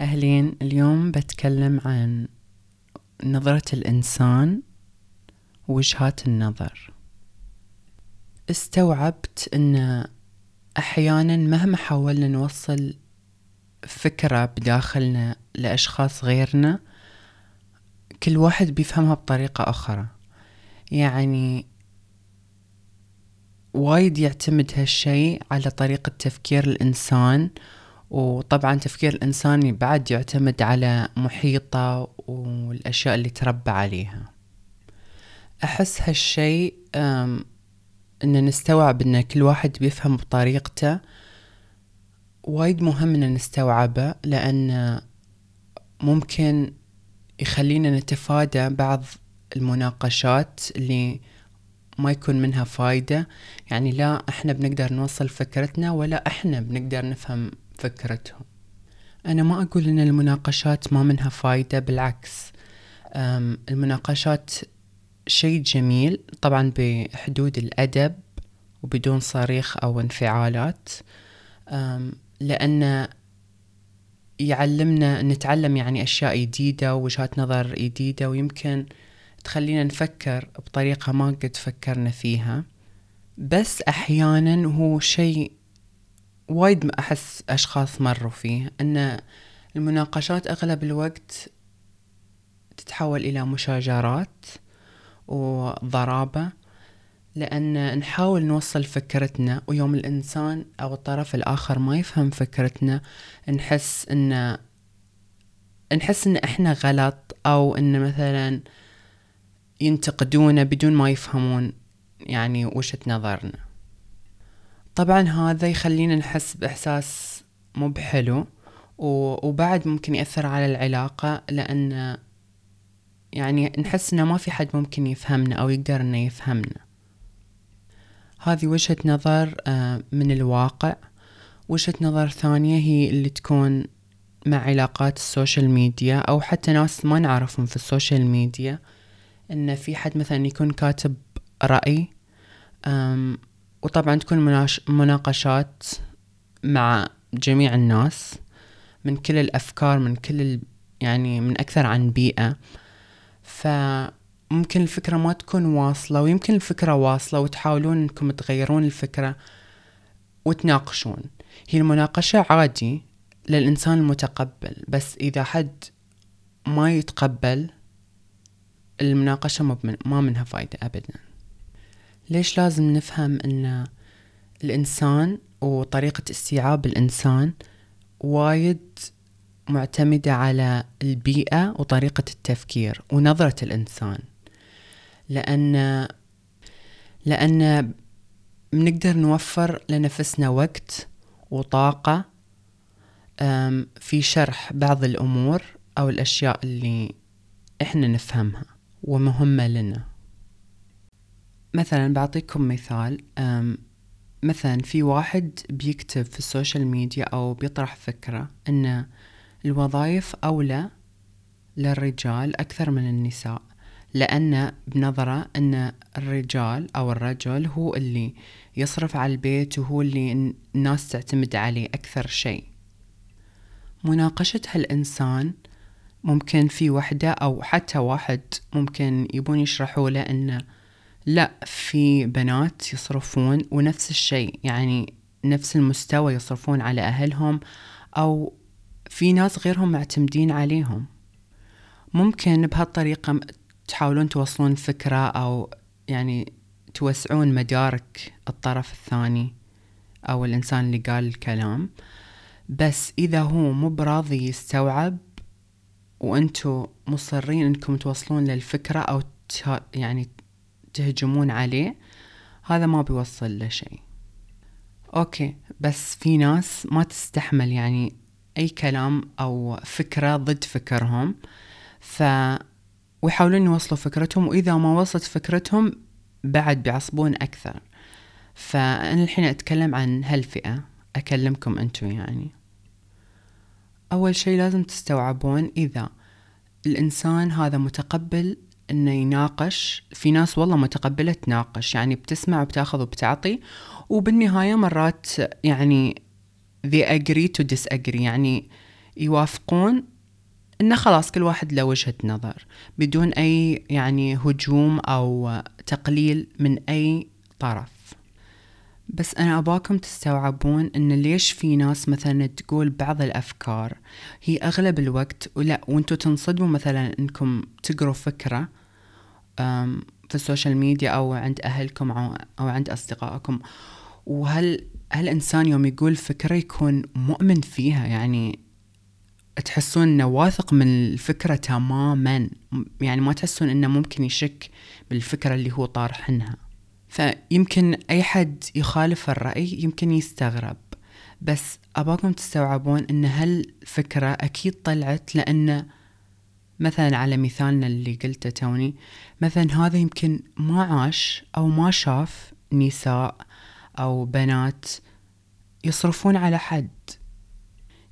أهلين اليوم بتكلم عن نظرة الإنسان ووجهات النظر. استوعبت أن أحيانا مهما حاولنا نوصل فكرة بداخلنا لأشخاص غيرنا كل واحد بيفهمها بطريقة أخرى. يعني وايد يعتمد هالشي على طريقة تفكير الإنسان وطبعا تفكير الإنسان بعد يعتمد على محيطه والأشياء اللي تربى عليها. أحس هالشي أن نستوعب أن كل واحد بيفهم بطريقته. وايد مهم أن نستوعبه لأن ممكن يخلينا نتفادى بعض المناقشات اللي ما يكون منها فايدة. يعني لا إحنا بنقدر نوصل فكرتنا ولا إحنا بنقدر نفهم فكرتهم. أنا ما أقول إن المناقشات ما منها فايدة بالعكس. المناقشات شيء جميل طبعا بحدود الأدب وبدون صريخ أو انفعالات. لأن يعلمنا نتعلم يعني أشياء جديدة ووجهات نظر جديدة ويمكن تخلينا نفكر بطريقة ما قد فكرنا فيها. بس أحيانا هو شيء وايد ما أحس أشخاص مروا فيه أن المناقشات أغلب الوقت تتحول إلى مشاجرات وضرابة لأن نحاول نوصل فكرتنا ويوم الإنسان أو الطرف الآخر ما يفهم فكرتنا نحس إن نحس إن إحنا غلط أو إن مثلا ينتقدونا بدون ما يفهمون يعني وجهة نظرنا. طبعا هذا يخلينا نحس بإحساس مو بحلو وبعد ممكن يأثر على العلاقة لأن يعني نحس إنه ما في حد ممكن يفهمنا أو يقدر إنه يفهمنا. هذه وجهة نظر آه، من الواقع. وجهة نظر ثانية هي اللي تكون مع علاقات ال social media أو حتى ناس ما نعرفهم في ال social media إن في حد مثلا يكون كاتب رأي وطبعا تكون مناقشات مع جميع الناس من كل الأفكار من كل يعني من أكثر عن بيئة. فممكن الفكرة ما تكون واصلة ويمكن الفكرة واصلة وتحاولون أنكم تغيرون الفكرة وتناقشون. هي المناقشة عادي للإنسان المتقبل بس إذا حد ما يتقبل المناقشة ما منها فايدة أبدا. ليش لازم نفهم أن الإنسان وطريقة استيعاب الإنسان وايد معتمدة على البيئة وطريقة التفكير ونظرة الإنسان؟ لأن لأن بنقدر نوفر لنفسنا وقت وطاقة في شرح بعض الأمور أو الأشياء اللي إحنا نفهمها ومهمة لنا. مثلا بعطيكم مثال مثلا في واحد بيكتب في السوشيال ميديا أو بيطرح فكرة أن الوظائف أولى للرجال أكثر من النساء لأن بنظرة أن الرجال أو الرجل هو اللي يصرف على البيت وهو اللي الناس تعتمد عليه أكثر شيء. مناقشة هالإنسان ممكن في وحدة أو حتى واحد ممكن يبون يشرحوا له أن لا في بنات يصرفون ونفس الشيء يعني نفس المستوى يصرفون على أهلهم أو في ناس غيرهم معتمدين عليهم. ممكن بهالطريقة تحاولون توصلون فكرة أو يعني توسعون مدارك الطرف الثاني أو الإنسان اللي قال الكلام. بس إذا هو مو براضي يستوعب وأنتوا مصرين أنكم توصلون للفكرة أو يعني تهجمون عليه هذا ما بيوصل له شيء. أوكي بس في ناس ما تستحمل يعني أي كلام أو فكرة ضد فكرهم ف ويحاولون يوصلوا فكرتهم وإذا ما وصلت فكرتهم بعد بيعصبون أكثر. فأنا الحين أتكلم عن هالفئة أكلمكم انتو يعني. أول شيء لازم تستوعبون إذا الإنسان هذا متقبل إنه يناقش في ناس والله متقبلة تناقش يعني بتسمع وبتأخذ وبتعطي وبالنهاية مرات يعني they agree to disagree يعني يوافقون انه خلاص كل واحد له وجهة نظر بدون أي يعني هجوم أو تقليل من أي طرف. بس أنا أباكم تستوعبون إن ليش في ناس مثلا تقول بعض الأفكار هي أغلب الوقت ولا وأنتوا تنصدموا مثلا إنكم تقروا فكرة في السوشيال ميديا أو عند أهلكم أو عند أصدقائكم. وهل هل الإنسان يوم يقول فكرة يكون مؤمن فيها؟ يعني تحسون إنه واثق من الفكرة تماما؟ يعني ما تحسون إنه ممكن يشك بالفكرة اللي هو طارحنها فيمكن أي حد يخالف الرأي يمكن يستغرب. بس أباكم تستوعبون أن هالفكرة أكيد طلعت لأن مثلا على مثالنا اللي قلته توني مثلا هذا يمكن ما عاش أو ما شاف نساء أو بنات يصرفون على حد.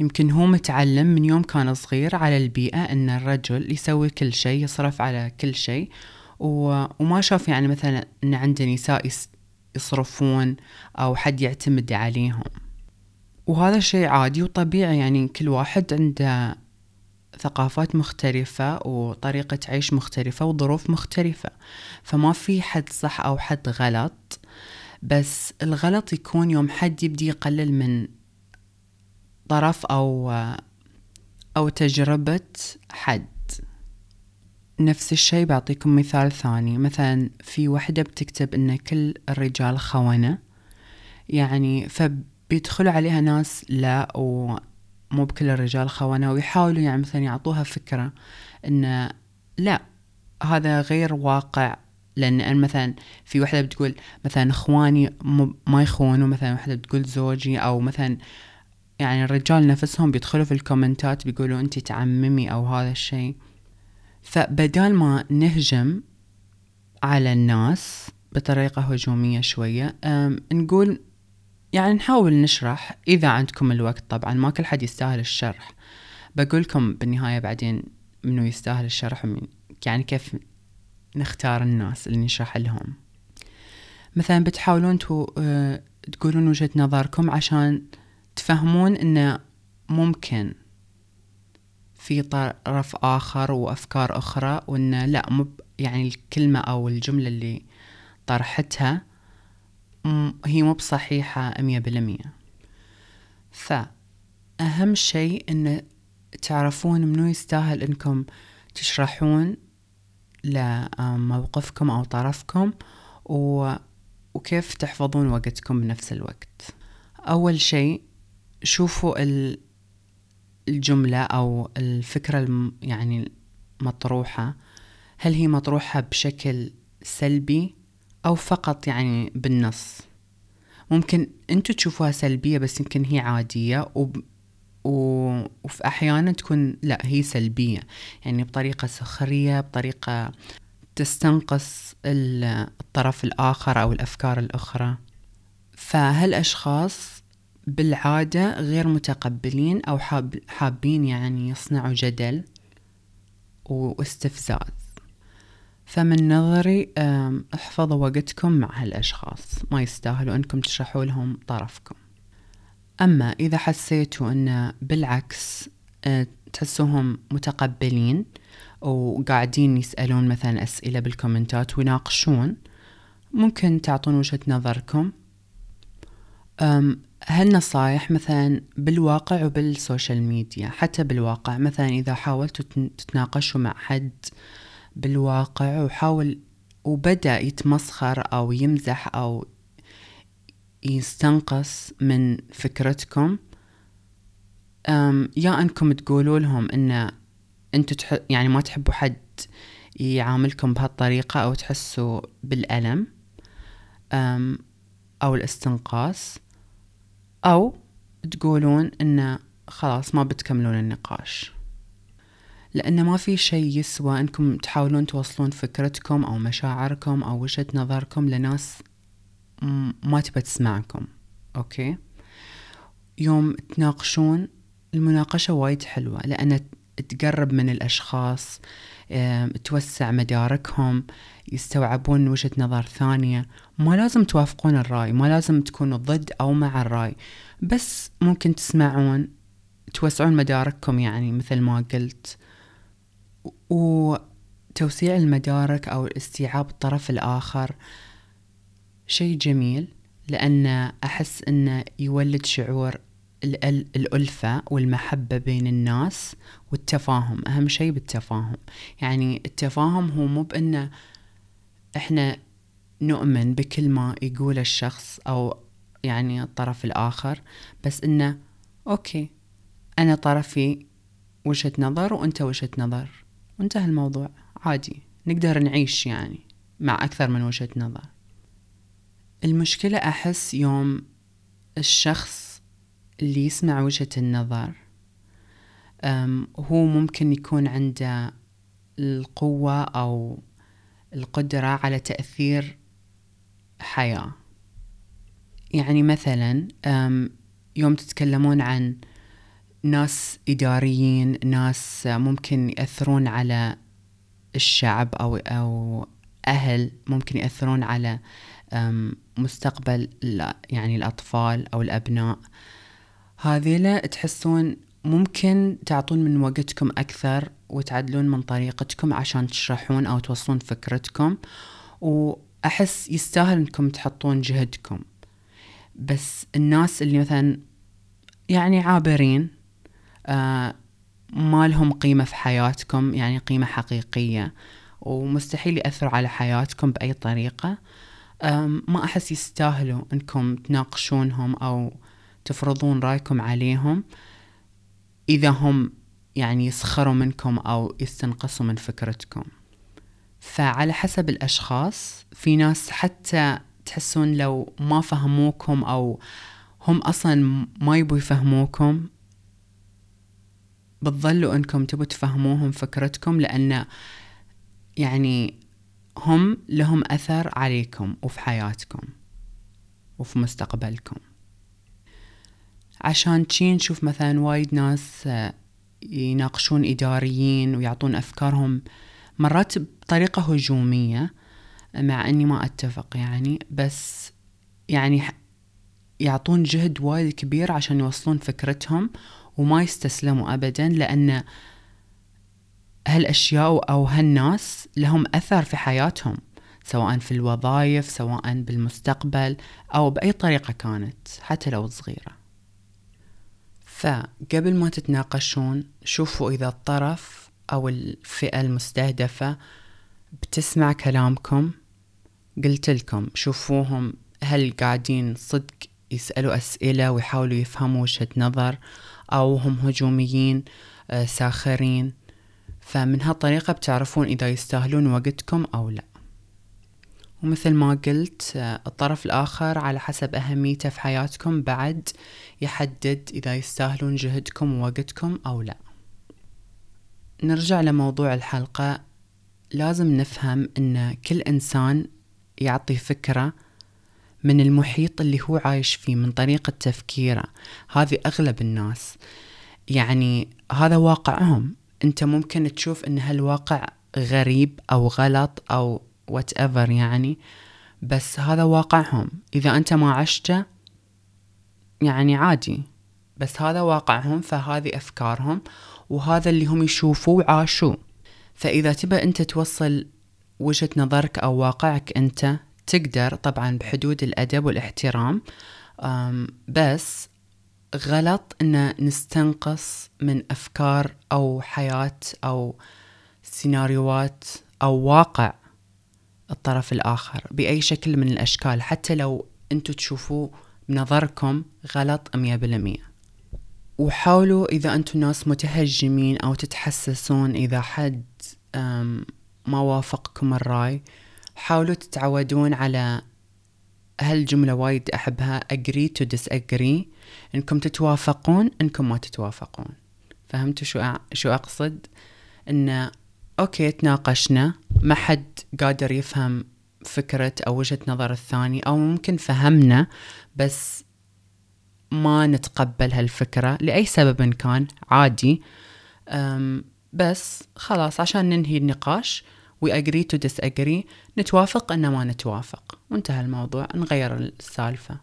يمكن هو متعلم من يوم كان صغير على البيئة أن الرجل يسوي كل شيء يصرف على كل شيء وما شاف يعني مثلا إن عنده نساء يصرفون أو حد يعتمد عليهم. وهذا شيء عادي وطبيعي يعني كل واحد عنده ثقافات مختلفة وطريقة عيش مختلفة وظروف مختلفة. فما في حد صح أو حد غلط بس الغلط يكون يوم حد يبدي يقلل من طرف أو أو تجربة حد. نفس الشيء بعطيكم مثال ثاني. مثلا في وحدة بتكتب إن كل الرجال خونة يعني فبيدخلوا عليها ناس لا ومو بكل الرجال خونة ويحاولوا يعني مثلا يعطوها فكرة إن لا هذا غير واقع. لأن مثلا في وحدة بتقول مثلا إخواني ما يخونوا مثلا وحدة بتقول زوجي أو مثلا يعني الرجال نفسهم بيدخلوا في الكومنتات بيقولوا انت تعممي أو هذا الشيء. فبدال ما نهجم على الناس بطريقة هجومية شوية نقول يعني نحاول نشرح إذا عندكم الوقت. طبعا ما كل حد يستاهل الشرح. بقولكم بالنهاية بعدين منو يستاهل الشرح ومن يعني كيف نختار الناس اللي نشرح لهم. مثلا بتحاولون تو أه تقولون وجهة نظركم عشان تفهمون انه ممكن في طرف آخر وأفكار أخرى وإنه لا مو يعني الكلمة أو الجملة اللي طرحتها هي مو بصحيحة مية بالمية. فأهم شيء إن تعرفون منو يستاهل إنكم تشرحون لموقفكم أو طرفكم و... وكيف تحفظون وقتكم بنفس الوقت. أول شيء شوفوا ال... الجملة أو الفكرة يعني مطروحة. هل هي مطروحة بشكل سلبي؟ أو فقط يعني بالنص. ممكن أنتوا تشوفوها سلبية بس يمكن هي عادية وب... و... وفي أحيانا تكون لا هي سلبية. يعني بطريقة سخرية بطريقة تستنقص الطرف الآخر أو الأفكار الأخرى. فهالأشخاص بالعادة غير متقبلين أو حاب حابين يعني يصنعوا جدل واستفزاز. فمن نظري احفظوا وقتكم مع هالأشخاص. ما يستاهلوا أنكم تشرحوا لهم طرفكم. أما إذا حسيتوا أن بالعكس أه، تحسوهم متقبلين وقاعدين يسألون مثلا أسئلة بالكومنتات ويناقشون ممكن تعطون وجهة نظركم. هالنصايح مثلا بالواقع وبالسوشيال ميديا؟ حتى بالواقع مثلا إذا حاولتوا تتناقشوا مع حد بالواقع وحاول وبدأ يتمسخر أو يمزح أو يستنقص من فكرتكم. يا أنكم تقولوا لهم إن أنتوا تح... يعني ما تحبوا حد يعاملكم بهالطريقة أو تحسوا بالألم أو الاستنقاص أو تقولون إنه خلاص ما بتكملون النقاش. لأن ما في شيء يسوى أنكم تحاولون توصلون فكرتكم أو مشاعركم أو وجهة نظركم لناس ما تبى تسمعكم أوكي؟ يوم تناقشون المناقشة وايد حلوة لأن تقرب من الأشخاص توسع مداركهم يستوعبون وجهة نظر ثانية. ما لازم توافقون الرأي ما لازم تكونوا ضد أو مع الرأي بس ممكن تسمعون توسعون مدارككم يعني مثل ما قلت. وتوسيع المدارك أو استيعاب الطرف الآخر شيء جميل لأن أحس أنه يولد شعور الألفة والمحبة بين الناس والتفاهم أهم شيء بالتفاهم. يعني التفاهم هو مو بأنه إحنا نؤمن بكل ما يقول الشخص أو يعني الطرف الآخر بس إنه أوكي أنا طرفي وجهة نظر وأنت وجهة نظر. وانتهى الموضوع. عادي. نقدر نعيش يعني مع أكثر من وجهة نظر. المشكلة أحس يوم الشخص اللي يسمع وجهة النظر هو ممكن يكون عنده القوة أو القدرة على تأثير حياة. يعني مثلا يوم تتكلمون عن ناس إداريين ناس ممكن يأثرون على الشعب أو أو أهل ممكن يأثرون على مستقبل يعني الأطفال أو الأبناء. هذيلا تحسون ممكن تعطون من وقتكم أكثر وتعدلون من طريقتكم عشان تشرحون أو توصلون فكرتكم وأحس يستاهل أنكم تحطون جهدكم. بس الناس اللي مثلا يعني عابرين ما لهم قيمة في حياتكم يعني قيمة حقيقية ومستحيل يأثروا على حياتكم بأي طريقة. ما أحس يستاهلوا أنكم تناقشونهم أو تفرضون رأيكم عليهم إذا هم يعني يسخروا منكم أو يستنقصوا من فكرتكم. فعلى حسب الأشخاص في ناس حتى تحسون لو ما فهموكم أو هم أصلا ما يبوا يفهموكم بتظلوا أنكم تبوا تفهموهم فكرتكم لأن يعني هم لهم أثر عليكم وفي حياتكم وفي مستقبلكم. عشان تشي نشوف مثلا وايد ناس آه، يناقشون إداريين ويعطون أفكارهم مرات بطريقة هجومية مع أني ما أتفق يعني بس يعني يعطون جهد وايد كبير عشان يوصلون فكرتهم وما يستسلموا أبدا لأن هالأشياء أو هالناس لهم أثر في حياتهم سواء في الوظائف سواء بالمستقبل أو بأي طريقة كانت حتى لو صغيرة. فقبل ما تتناقشون شوفوا إذا الطرف أو الفئة المستهدفة بتسمع كلامكم. قلت لكم شوفوهم هل قاعدين صدق يسألوا أسئلة ويحاولوا يفهموا وجهة نظر أو هم هجوميين آه، ساخرين. فمن هالطريقة بتعرفون إذا يستاهلون وقتكم أو لا. ومثل ما قلت آه، الطرف الآخر على حسب أهميته في حياتكم بعد يحدد إذا يستاهلون جهدكم ووقتكم أو لا. نرجع لموضوع الحلقة. لازم نفهم أن كل إنسان يعطي فكرة من المحيط اللي هو عايش فيه من طريقة تفكيره هذه أغلب الناس. يعني هذا واقعهم. أنت ممكن تشوف أن هالواقع غريب أو غلط أو whatever يعني بس هذا واقعهم. إذا أنت ما عشته يعني عادي. بس هذا واقعهم فهذه أفكارهم وهذا اللي هم يشوفوه وعاشوه. فإذا تبى أنت توصل وجهة نظرك أو واقعك أنت تقدر طبعا بحدود الأدب والاحترام بس غلط أن نستنقص من أفكار أو حياة أو سيناريوهات أو واقع الطرف الآخر بأي شكل من الأشكال حتى لو أنتوا تشوفوه بنظركم غلط مية بالمية. وحاولوا إذا أنتوا ناس متهجمين أو تتحسسون إذا حد ما وافقكم الرأي حاولوا تتعودون على هالجملة وايد أحبها. Agree to disagree. إنكم تتوافقون إنكم ما تتوافقون. فهمتوا شو شو أقصد؟ إنه أوكي تناقشنا. ما حد قادر يفهم فكرة أو وجهة نظر الثاني أو ممكن فهمنا بس ما نتقبل هالفكرة لأي سبب كان عادي. بس خلاص عشان ننهي النقاش. We agree to disagree. نتوافق أن ما نتوافق. وانتهى الموضوع. نغير السالفة.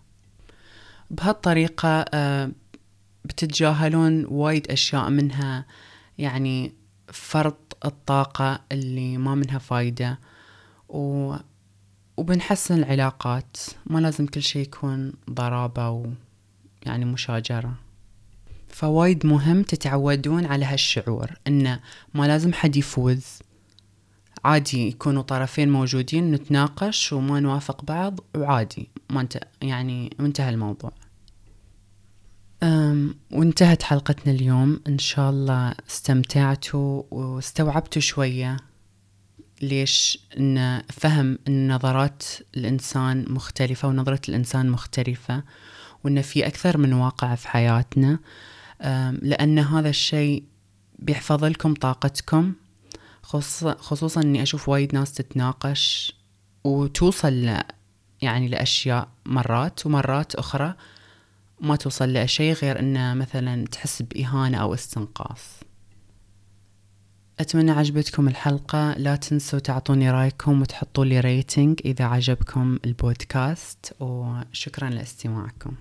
بهالطريقة بتتجاهلون وايد أشياء منها. يعني فرط الطاقة اللي ما منها فايدة. و... وبنحسن العلاقات. ما لازم كل شيء يكون ضرابة ويعني مشاجرة. فوايد مهم تتعودون على هالشعور إنه ما لازم حد يفوز. عادي يكونوا طرفين موجودين نتناقش وما نوافق بعض وعادي. ما انت يعني انتهى الموضوع. أم وانتهت حلقتنا اليوم. إن شاء الله استمتعتوا واستوعبتوا شوية ليش إن فهم إن نظرات الإنسان مختلفة ونظرة الإنسان مختلفة وإن في أكثر من واقع في حياتنا. لأن هذا الشيء بيحفظ لكم طاقتكم. خصوصا إني أشوف وايد ناس تتناقش وتوصل يعني لأشياء مرات ومرات أخرى ما توصل لشيء غير إنه مثلا تحس بإهانة أو استنقاص. أتمنى عجبتكم الحلقة. لا تنسوا تعطوني رأيكم وتحطوا لي ريتنج إذا عجبكم البودكاست وشكرا لإستماعكم.